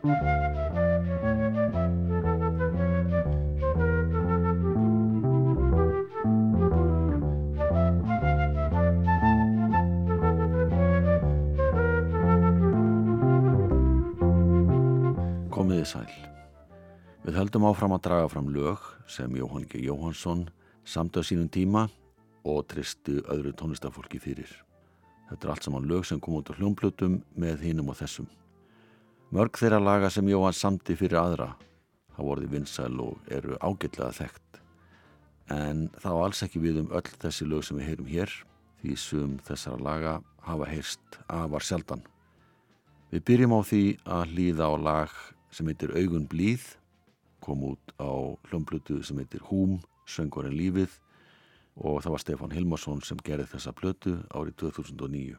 Komiði sæl. Við höldum áfram að draga fram lög sem Jóhann G. Jóhansson samtöð sínum tíma og tristu öðru tónlistafólki fyrir. Þetta er allt saman lög sem kom út á hljómblutum með hinnum og þessum. Mörg þeirra laga sem Jóhann samti fyrir aðra hafa vorið vinsæl og eru ágætlega þekkt. En var alls ekki við um öll þessi lög sem við heyrum hér því sem þessara laga hafa heyrst afar sjaldan. Við byrjum á því að hlýða á lag sem heitir Augun blíð kom út á hljómblutu sem heitir Húm, Söngurinn lífið og það var Stefán Hilmarsson sem gerði þessa blötu árið 2009.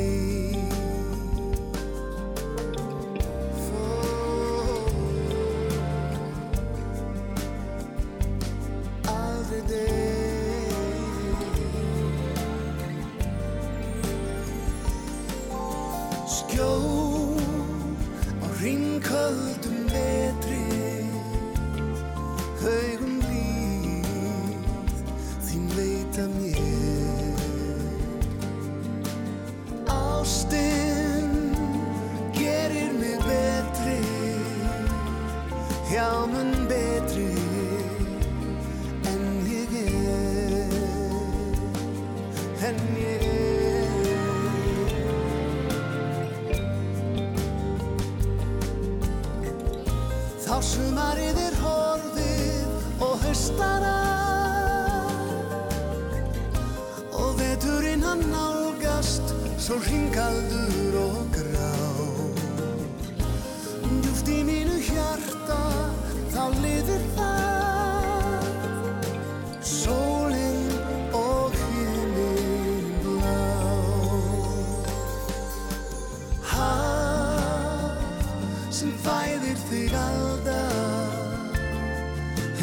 sem fæðir þig alltaf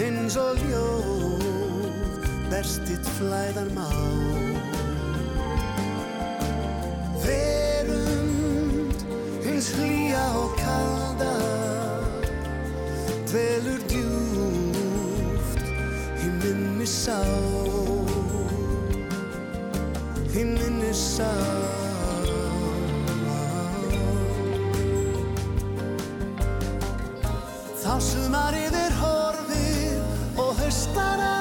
eins og ljóð berst þitt flæðar má. Hlýja og kalda dvelur djúft í minni sá í minni sá sumarið er horfið og höstara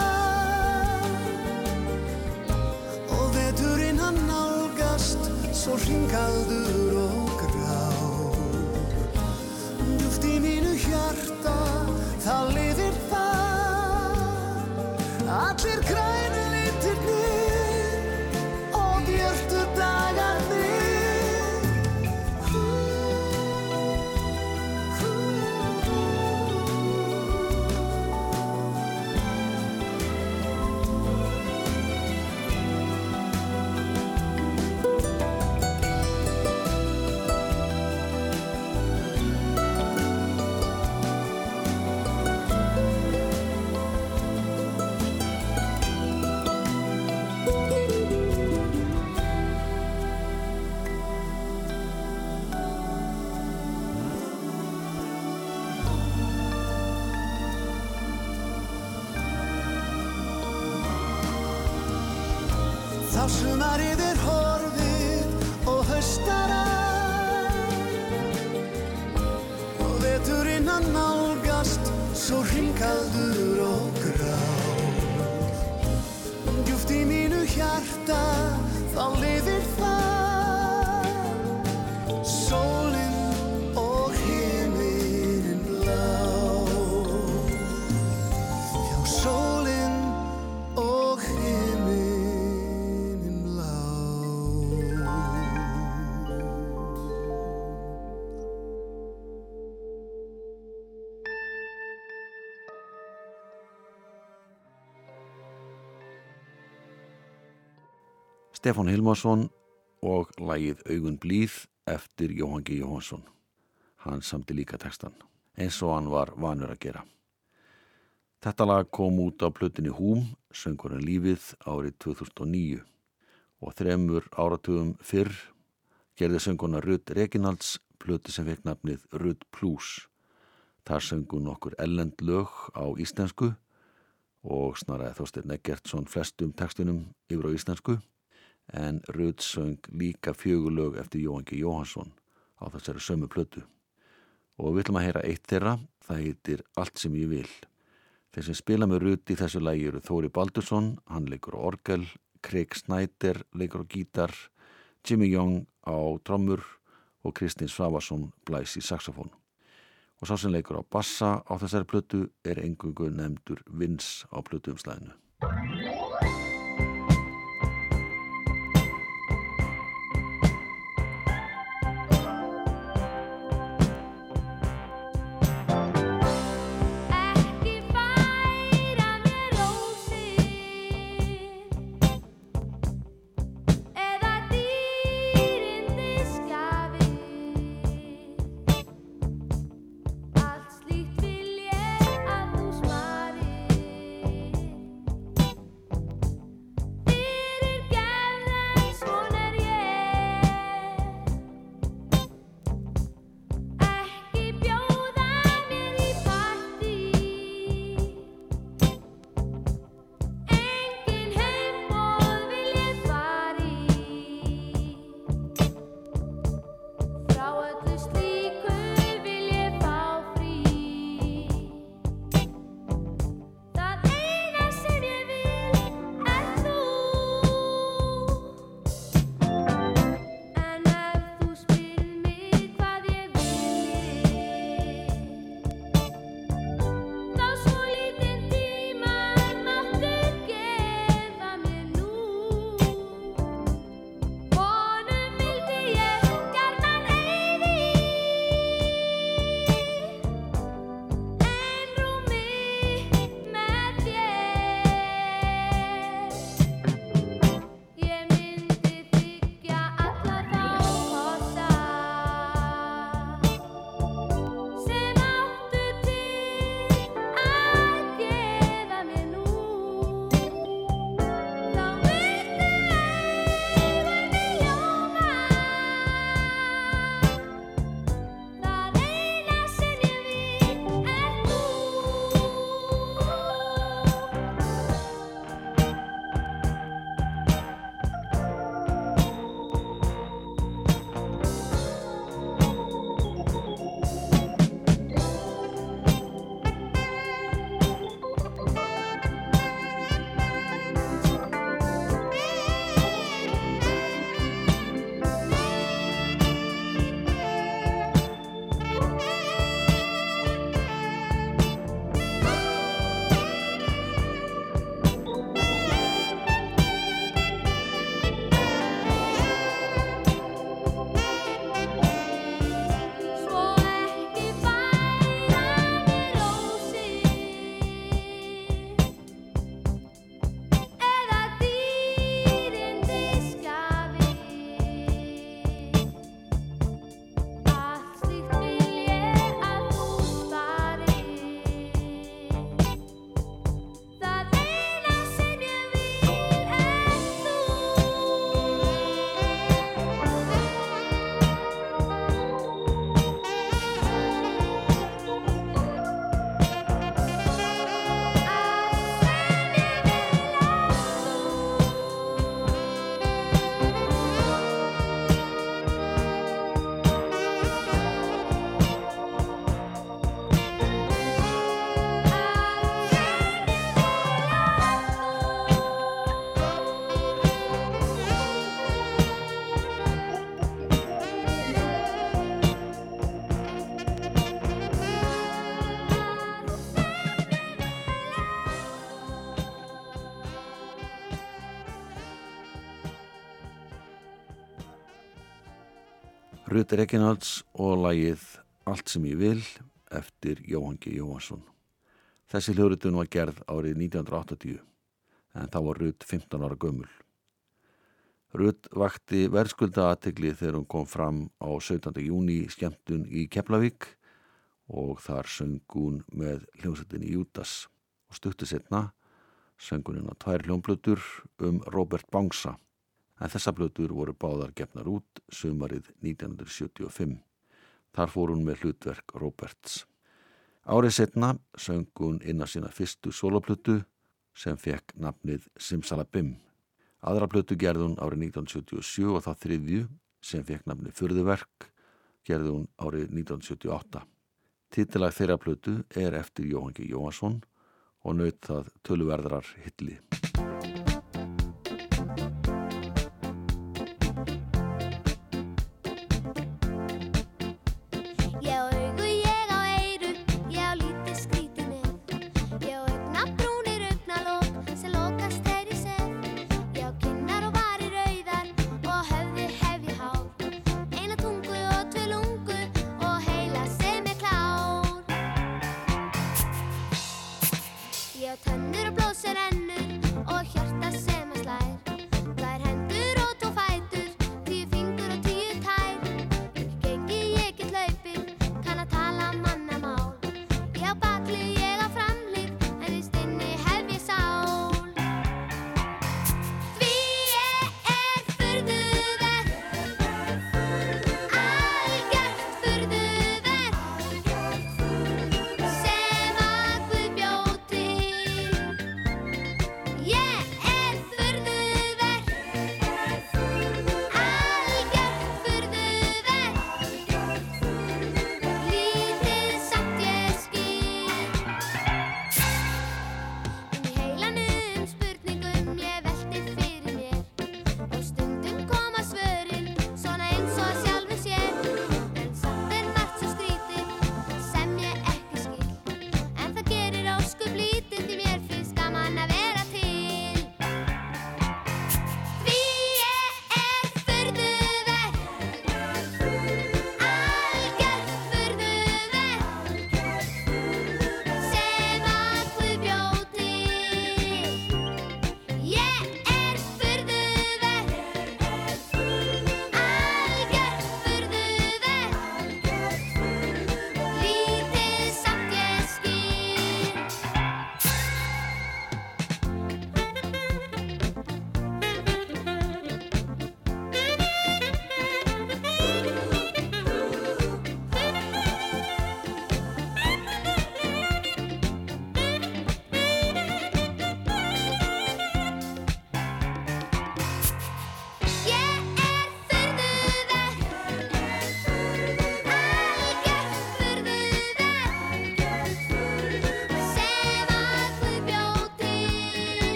og veturinn hann nálgast svo ringaldur og hjarta þá liðir það sumarið er horfið og höstara og veturinn að nálgast svo ringaldur og grá djúft í mínu hjarta þá lifir Stefán Hilmarsson og lægið Augun blíð eftir Jóhann G. Jóhansson. Hann samti líka textan, eins og hann var vanur að gera. Þetta lag kom út á plötinni Húm, söngurinn lífið árið 2009 og þremur áratugum fyrr gerði sönguna Rudd Reginalds plöti sem fekk nafnið Rudd Plus. Þar söngun okkur ellend lög á íslensku og snaraði Þorstin Eggertsson flestum tekstunum yfir á íslensku en Rudd söng líka fjögulög eftir Jóhann G. Jóhansson á þessari sömu plötu. Og við ætlum að heyra eitt þeirra, það heitir Allt sem ég vil. Þeir sem spila með Rudd í þessu lægi eru Þóri Baldursson, hann leikur á orgel, Craig Snyder leikur á gítar, Jimmy Young á trommur og Kristins Svavarsson blæs í saxofón. Og sá sem leikur á bassa á þessari plötu er engungu nefndur Vins á plötuumslæðinu. Rutt Reginalds og lagið Allt sem ég vil eftir Jóhann G. Jóhansson. Þessi hljóðrutun var gerð árið 1980 en þá var Rutt 15 ára gömul. Rutt vakti verðskulda aðtegli þegar hún kom fram á 17. júni skemmtun í Keflavík og þar söng hún með hljómsveitinni Jútas og stuttu setna sönguninn á tvær hljómblötur um Robert Bangsa en þessa blötur voru báðar gefnar út sumarið 1975. Þar fór hún með hlutverk Roberts. Árið setna söng hún inn að sína fyrstu soloplötu sem fekk nafnið Simsalabim. Aðra plötu gerði hún árið 1977 og það þriðju sem fekk nafnið Furðuverk gerði hún árið 1978. Titilag þeirra plötu er eftir Jóhann G. Jóhansson og naut það töluverðrar hilli. please.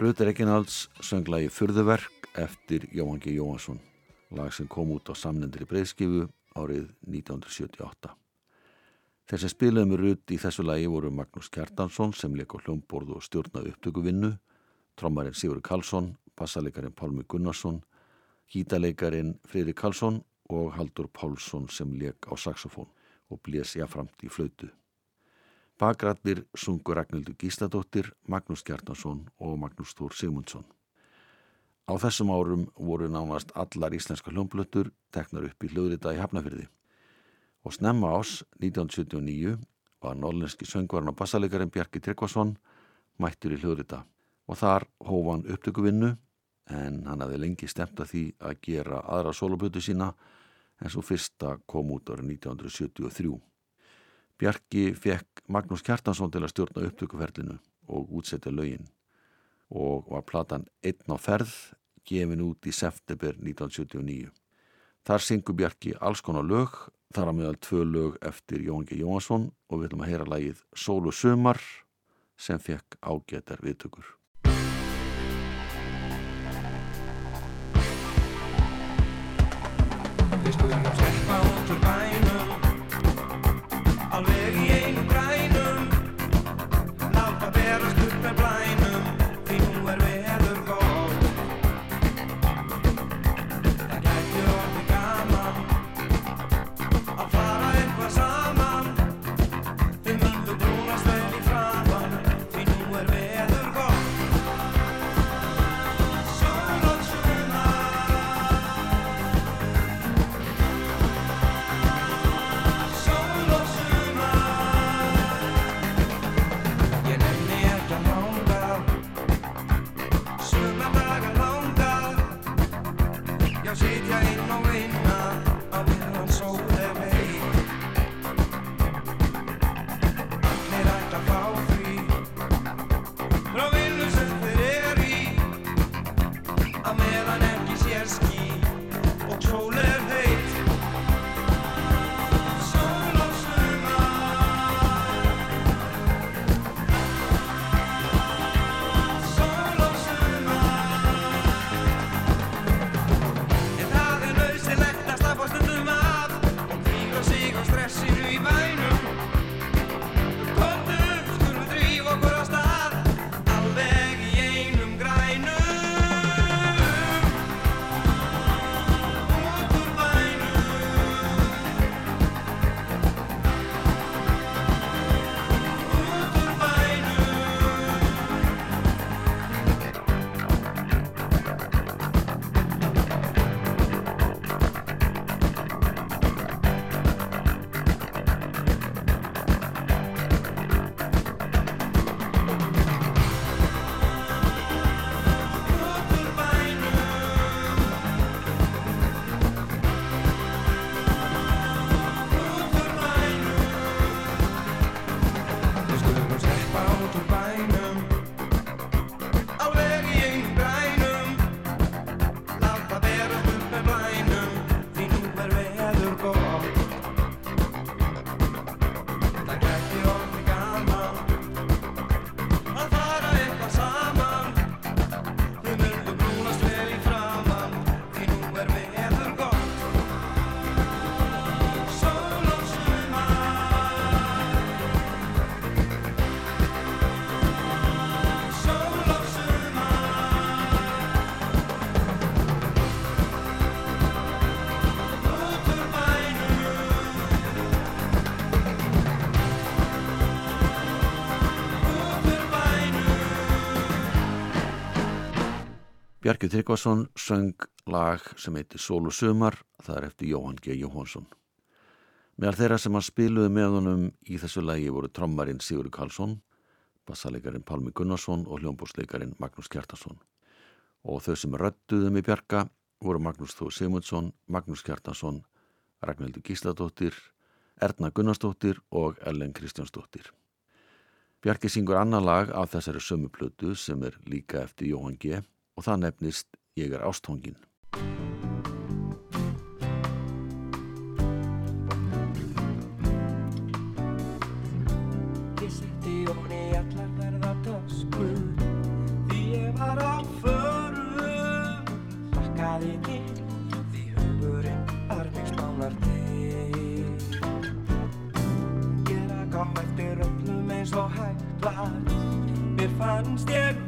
Ruður Eginalds söng lagi Furðuverk eftir Jóhann G. Jóhansson, lag sem kom út á samnendur í breyðskifu árið 1978. Þeir sem spilaði með Rud í þessu lagi voru Magnús Kjartansson sem leik á hljómborðu og stjórnaði upptökuvinnu, trommarinn Sigur Karlsson, bassaleikarin Pálmi Gunnarsson, hítaleikarin Freyri Karlsson og Haldur Pálsson sem leik á saxofón og blés jáframt í flautu. Bakrættir sungur Ragnhildur Gísladóttir, Magnús Kjartansson og Magnús Þór Sigmundsson. Á þessum árum voru nánast allar íslenska hljómblöttur teknar upp í hljóðrita í Hafnafyrði og snemma ás 1979 var nólenski söngvarn og bassalegarinn Bjarki Tryggvason mættur í hljóðrita og þar hóf hann upptökuvinnu en hann hafði lengi stemt að því að gera aðra soloputu sína en svo fyrsta kom út árið 1973. Bjarki fekk Magnús Kjartansson til að stjórna upptökuferlinu og útsetja lögin og var platan einn á ferð gefin út í september 1979. Þar syngur Bjarki alls konar lög, þar að meðal tvö lög eftir Jón G. Jóhansson og við ætlum að heyra lægið Sólu Sumar sem fekk ágætar viðtökur. Bjarki Tryggvason söng lag sem heitir Sól og Sumar, það er eftir Jóhann G. Jóhansson. Meðal þeirra sem hann spiluði með honum í þessu lagi voru trommarinn Sigurður Karlsson, bassalegarin Pálmi Gunnarsson og hljómbúsleikarin Magnús Kjartason. Og þau sem röttuðu með Bjarka voru Magnús Þó Sigmundsson, Magnús Kjartason, Ragnhildur Gísladóttir, Erna Gunnarsdóttir og Ellen Kristjánsdóttir. Bjarki syngur annar lag af þessari sömu plötu sem er líka eftir Jóhann G. og það nefnist Ég er ástóngin. Ég setti ofan í allar verða töskur Því ég var á förum Hlakkaði til Því hugurinn var mig spánar til. Ég rak á eftir öllum eins og hægt var. Mér fannst ég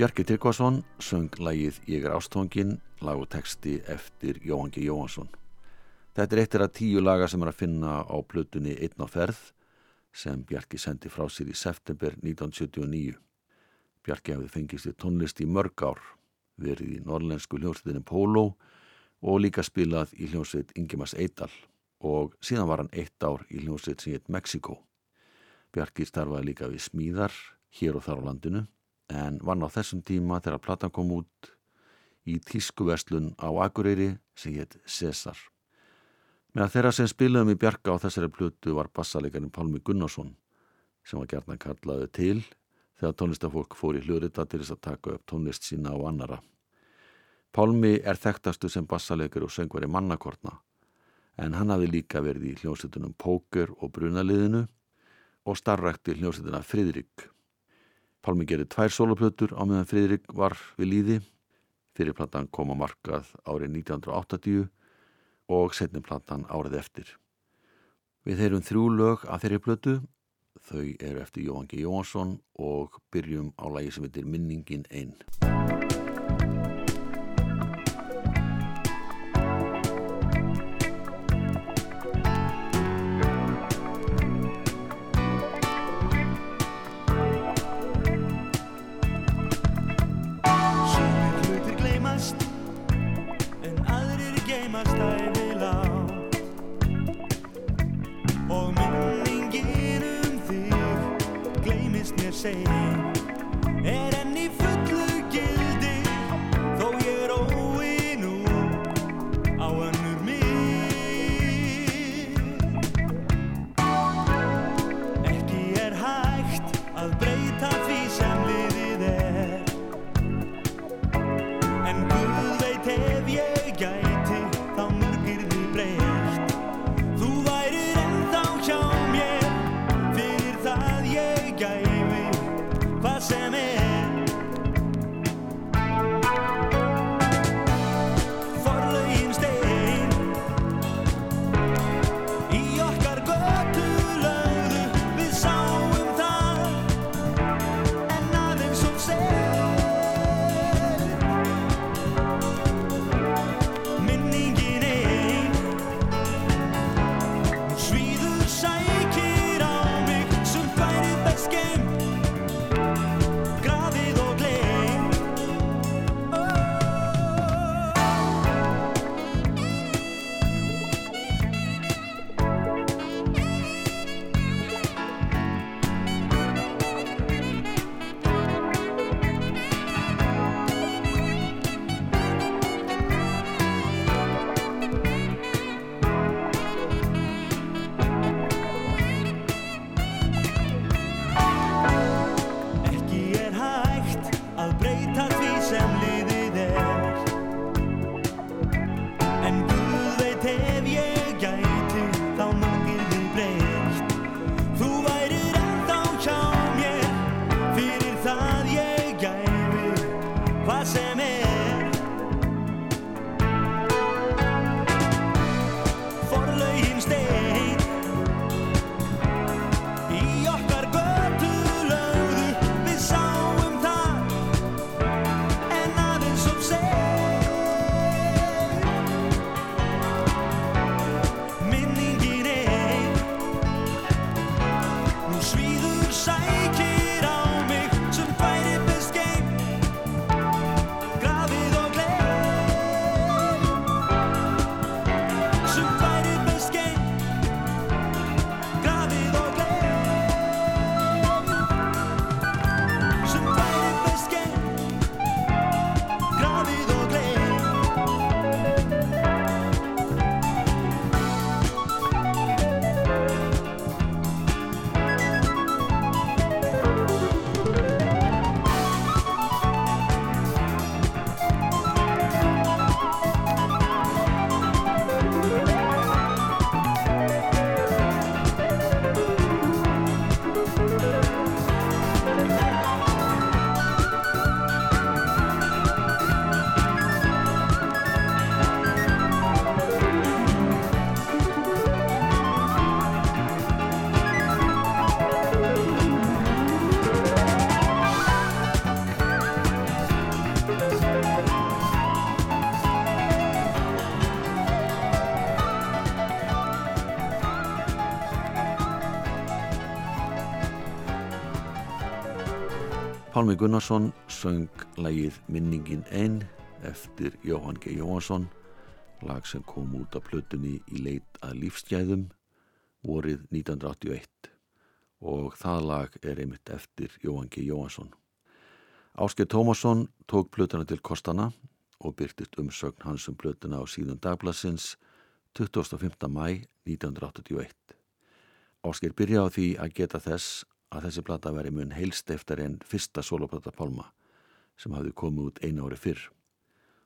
Bjarki Tryggvason söng lagið Ég er ástóngin, lag og texti eftir Jóhann G. Jóhansson. Þetta er eittir að tíu laga sem er að finna á plötunni Einn á ferð sem Bjarki sendi frá sér í september 1979. Bjarki hefði fengist í tónlist í mörg ár, verið í norrlensku hljómsveitinni Polo og líka spilað í hljómsveit Ingemars Eidal og síðan var hann eitt ár í hljómsveit sem heit Mexiko. Bjarki starfaði líka við smíðar hér og þar á landinu en vann á þessum tíma þegar platan kom út í tískuverslun á Akureyri sem hétt Cesar. Meðan þeirra sem spilaðum í Bjarka á þessari plötu var bassalegarinn Pálmi Gunnarsson sem var gert að kallaði til þegar tónlistafólk fór í hljóðrita til þess að taka upp tónlist sína og annara. Pálmi er þekktastu sem bassalegur og söngvari mannakortna en hann hafi líka verið í hljómsveitunum Póker og Brunaliðinu og starfrækti hljómsveituna Friðrik. Pálmi gerði tvær soloplötur á meðan Friðrik var við líði. Fyrirplatan kom á markað árið 1980 og setniplatan árið eftir. Við heyrum þrjú lög af þeirri plötu. Þau eru eftir Jóhann G. Jóhansson og byrjum á lagi sem heitir Minningin einn. Pálmi Gunnarsson söng lægið Minningin einn eftir Jóhann G. Jóhansson lag sem kom út af plötunni í leit að lífsgæðum vorið 1981 og það lag er einmitt eftir Jóhann G. Jóhansson. Ásker Tómasson tók plötuna til kostana og byrtist umsögn hans um plötuna á síðan dagblassins 25. mæ 1981. Ásker byrja á því að geta þess að þessi plata veri mun heilst eftir en fyrsta soloplata Pálma sem hafði komið út einu ári fyrr.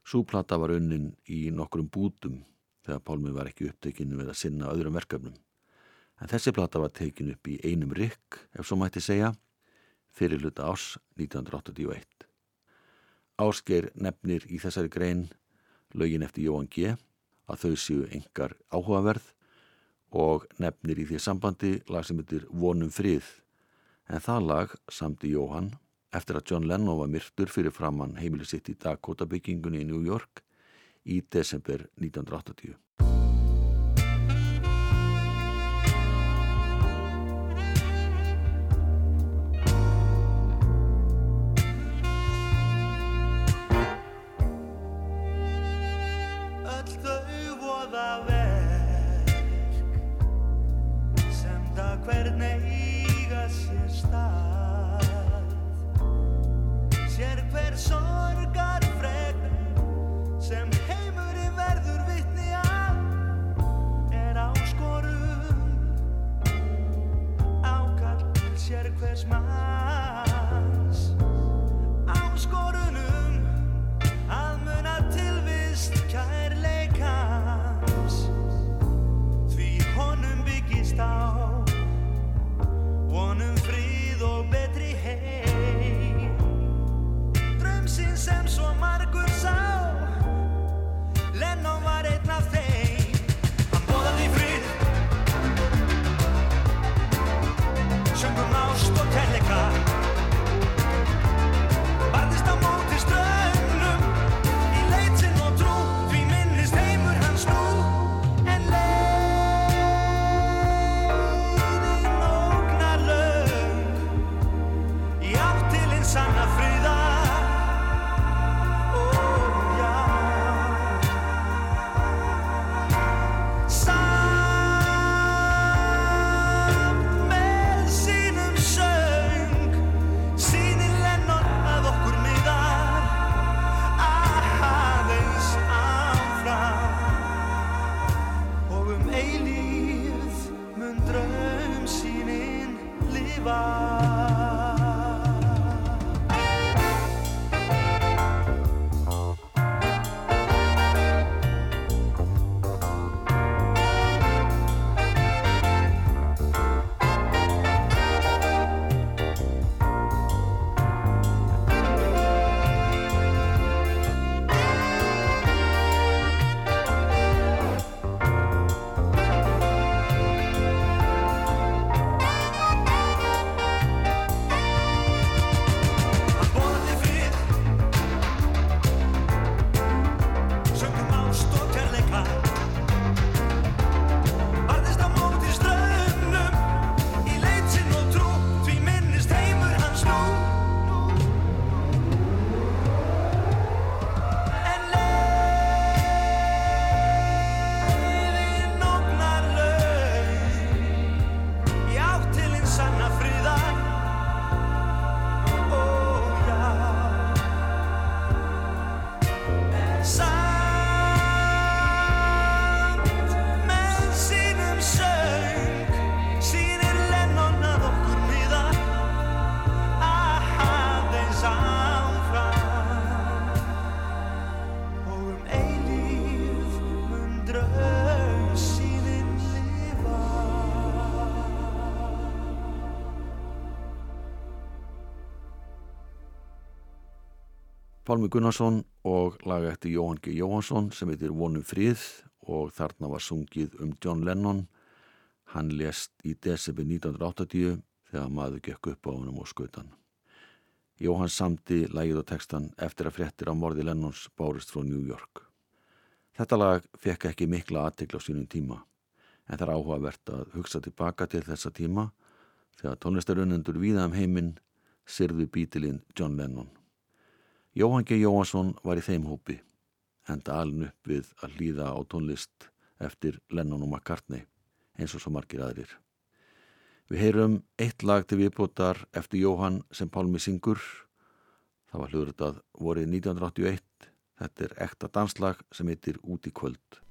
Súplata var unnin í nokkrum bútum þegar Pálmi var ekki upptekinu við að sinna öðrum verkefnum. En þessi plata var tekin upp í einum rykk, ef svo mætti segja, fyrir hluta ás 1981. Ásgeir nefnir í þessari grein lögin eftir Jóhann G. að þau séu engar áhugaverð og nefnir í því sambandi lag sem heitir Vonum frið en það lag samti Jóhann eftir að John Lennon var myrktur fyrir framann heimili sitt í Dakota byggingunni í New York í desember 1980. Pálmi Gunnarsson og laga eftir Jóhann G. Jóhansson sem heitir Vonum frið og þarna var sungið um John Lennon. Hann lést í desember 1980 þegar maður gekk upp á honum og skautan. Jóhann samti lagið og textan eftir að fréttir á morði Lennons bárist frá New York. Þetta lag fekk ekki mikla aðtegla á sínum tíma en það er áhugavert að hugsa tilbaka til þessa tíma þegar tónlistarunendur víða um heiminn sirðu bítilinn John Lennon. Jóhann G. Jóhansson var í þeim hópi, enda aln upp við að hlýða á tónlist eftir Lennon og McCartney, eins og svo margir aðrir. Við heyrum eitt lag til viðbótar eftir Jóhann sem Pálmi syngur. Það var hljóðrutað vorið 1981. Þetta er ekta danslag sem heitir Út í kvöld.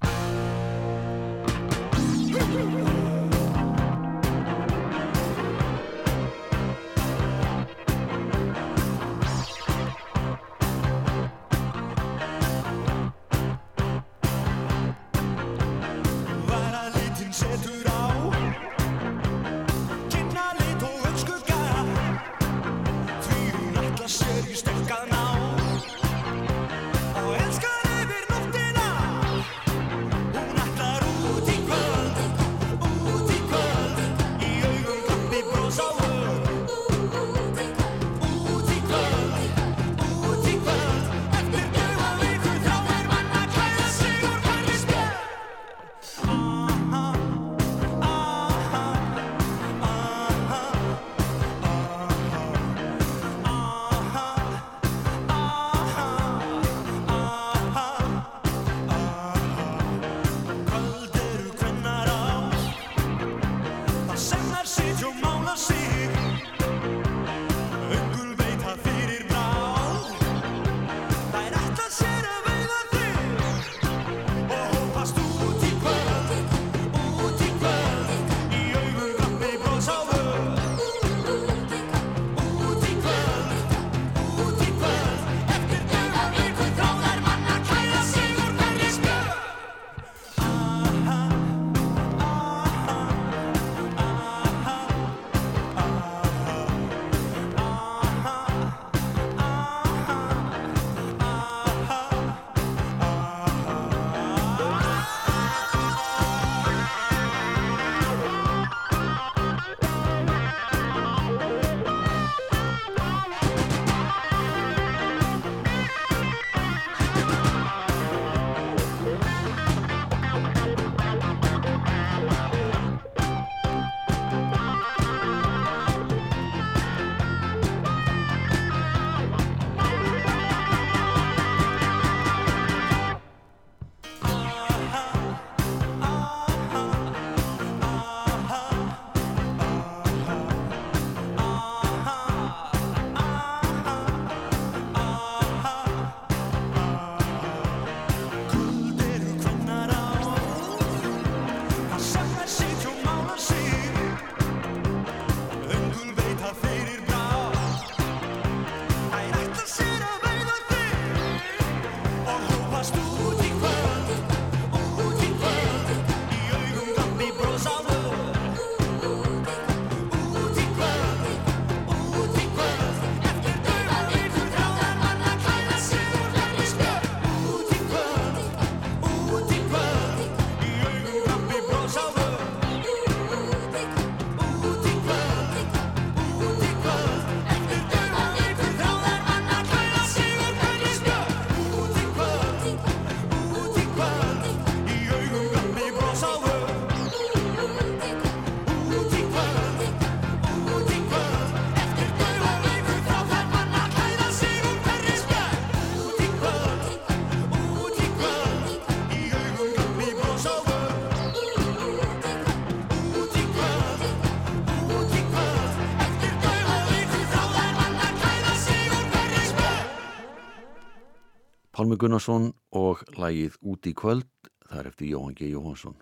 Pálmi Gunnarsson og lagið Út í kvöld, það er eftir Jóhann G. Jóhansson.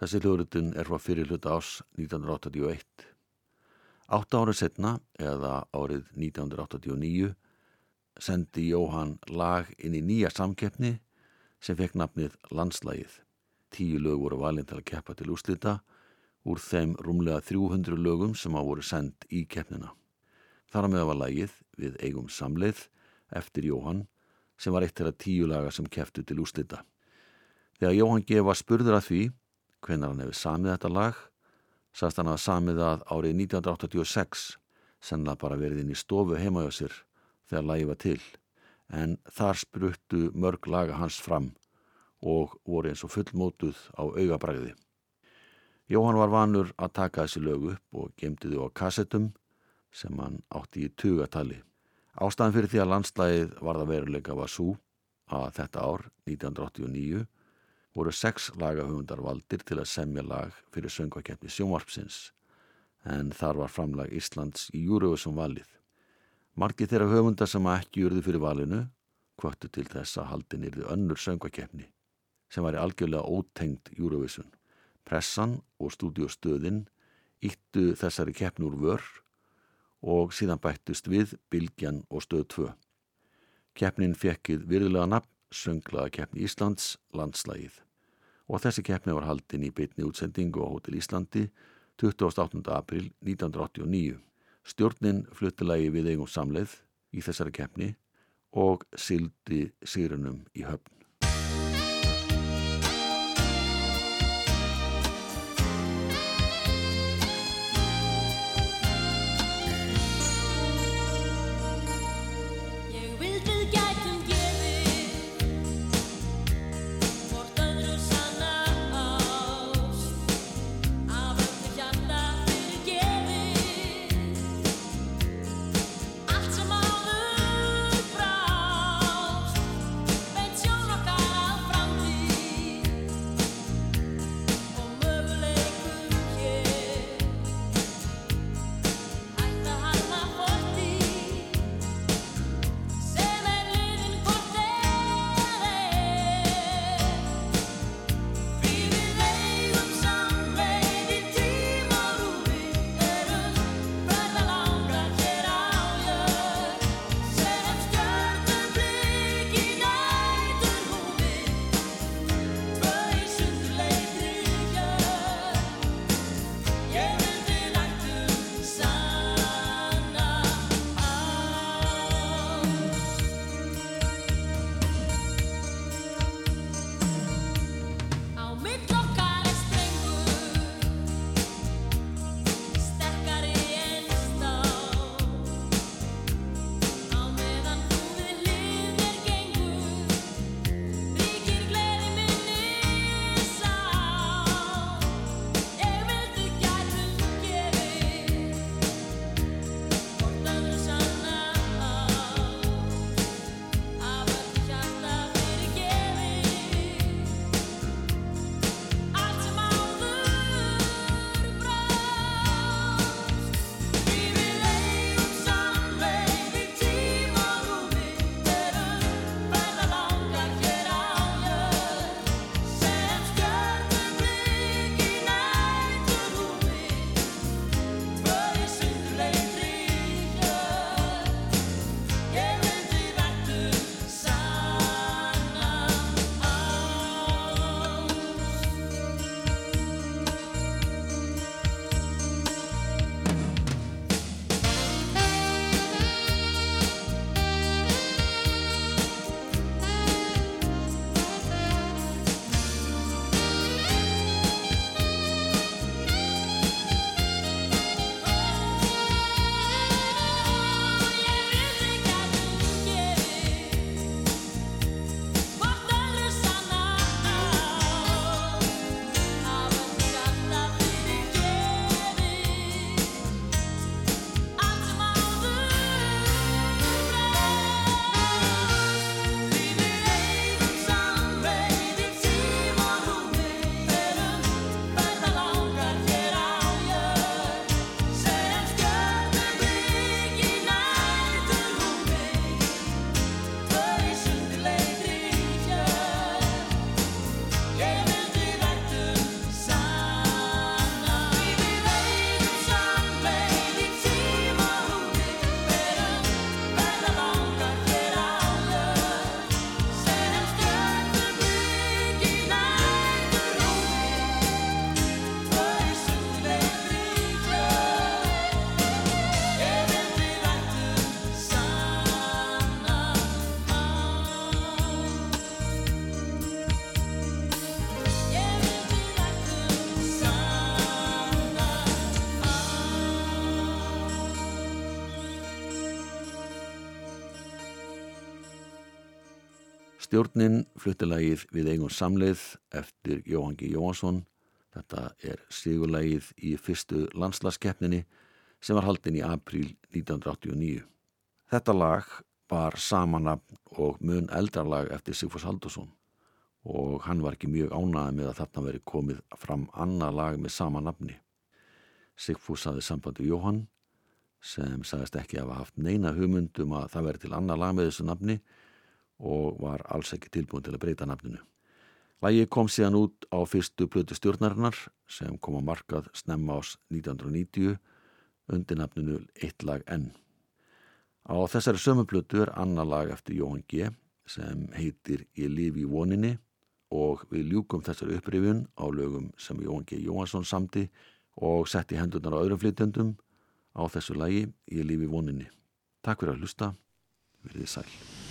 Þessi hljóðrutun er frá fyrir hluta ás 1981. Átta árið setna, eða árið 1989, sendi Jóhann lag inn í nýja samkeppni sem fekk nafnið Landslægið. Tíu lög voru valin til að keppa til úslita úr þeim rúmlega 300 lögum sem að voru send í keppnina. Þar að með var lagið við eigum samleið eftir Jóhann sem var eitt þeirra tíu laga sem keftu til úslita. Þegar Jóhann G. var spurður að því hvenar hann hefði samið þetta lag sast hann að samið að árið 1986 senna bara verið inn í stofu heima hjá sér þegar lagi var til en þar spruttu mörg laga hans fram og voru eins og fullmótuð á augabræði. Jóhann var vanur að taka þessi lögu upp og gemdi þau á kassettum sem hann átti í tugatali. Ástæðan fyrir því að landslægið varða veruleika var svo að þetta ár, 1989, voru sex lagahöfundar valdir til að semja lag fyrir söngvakefni sjónvarpsins en þar var framlag Íslands í júröfu sem valið. Marki þeirra höfunda sem ekki júrðu fyrir valinu kvöttu til þess að haldin yrði önnur söngvakefni sem var í algjörlega ótengt júröfusun. Pressan og stúdiostöðin íttu þessari keppnur vörr og síðan bættist við Bilgjan og stöð 2. Kefnin fekkið virðulega nafn, sönglaða kefni Íslands, landslægið. Og þessi kefni var haldin í beitni útsendingu á Hotel Íslandi 28. april 1989. Stjórnin fluttilegi við eigum samleið í þessari kefni og sildi sírunum í höfn. Stjórnin fluttilægið við eigum samleið eftir Jóhangi Jóhansson. Þetta er sigurlægið í fyrstu landslagskeppninni sem var haldin í april 1989. Þetta lag var samanabn og mun eldralag eftir Sigfús Haldursson og hann var ekki mjög ánaði með að þarna veri komið fram annað lag með samanabni. Sigfús saði sambandi Jóhann sem sagðist ekki að hafa haft neina hugmyndum að það veri til annað lag með þessu nabni og var alls ekki tilbúin til að breyta nafninu. Lægi kom síðan út á fyrstu plötu stjórnarinnar sem kom á markað snemma ás 1990 undir nafninu Eitt lag N. Á þessari sömu plötu er annar lag eftir Jóhann G sem heitir Ég lifi í voninni og við ljúkum þessari upprifun á lögum sem Jóhann G. Jóhansson samti og setti hendurnar á öðrum flytjendum á þessu lagi Ég lifi í voninni. Takk fyrir að hlusta, verðið sæl.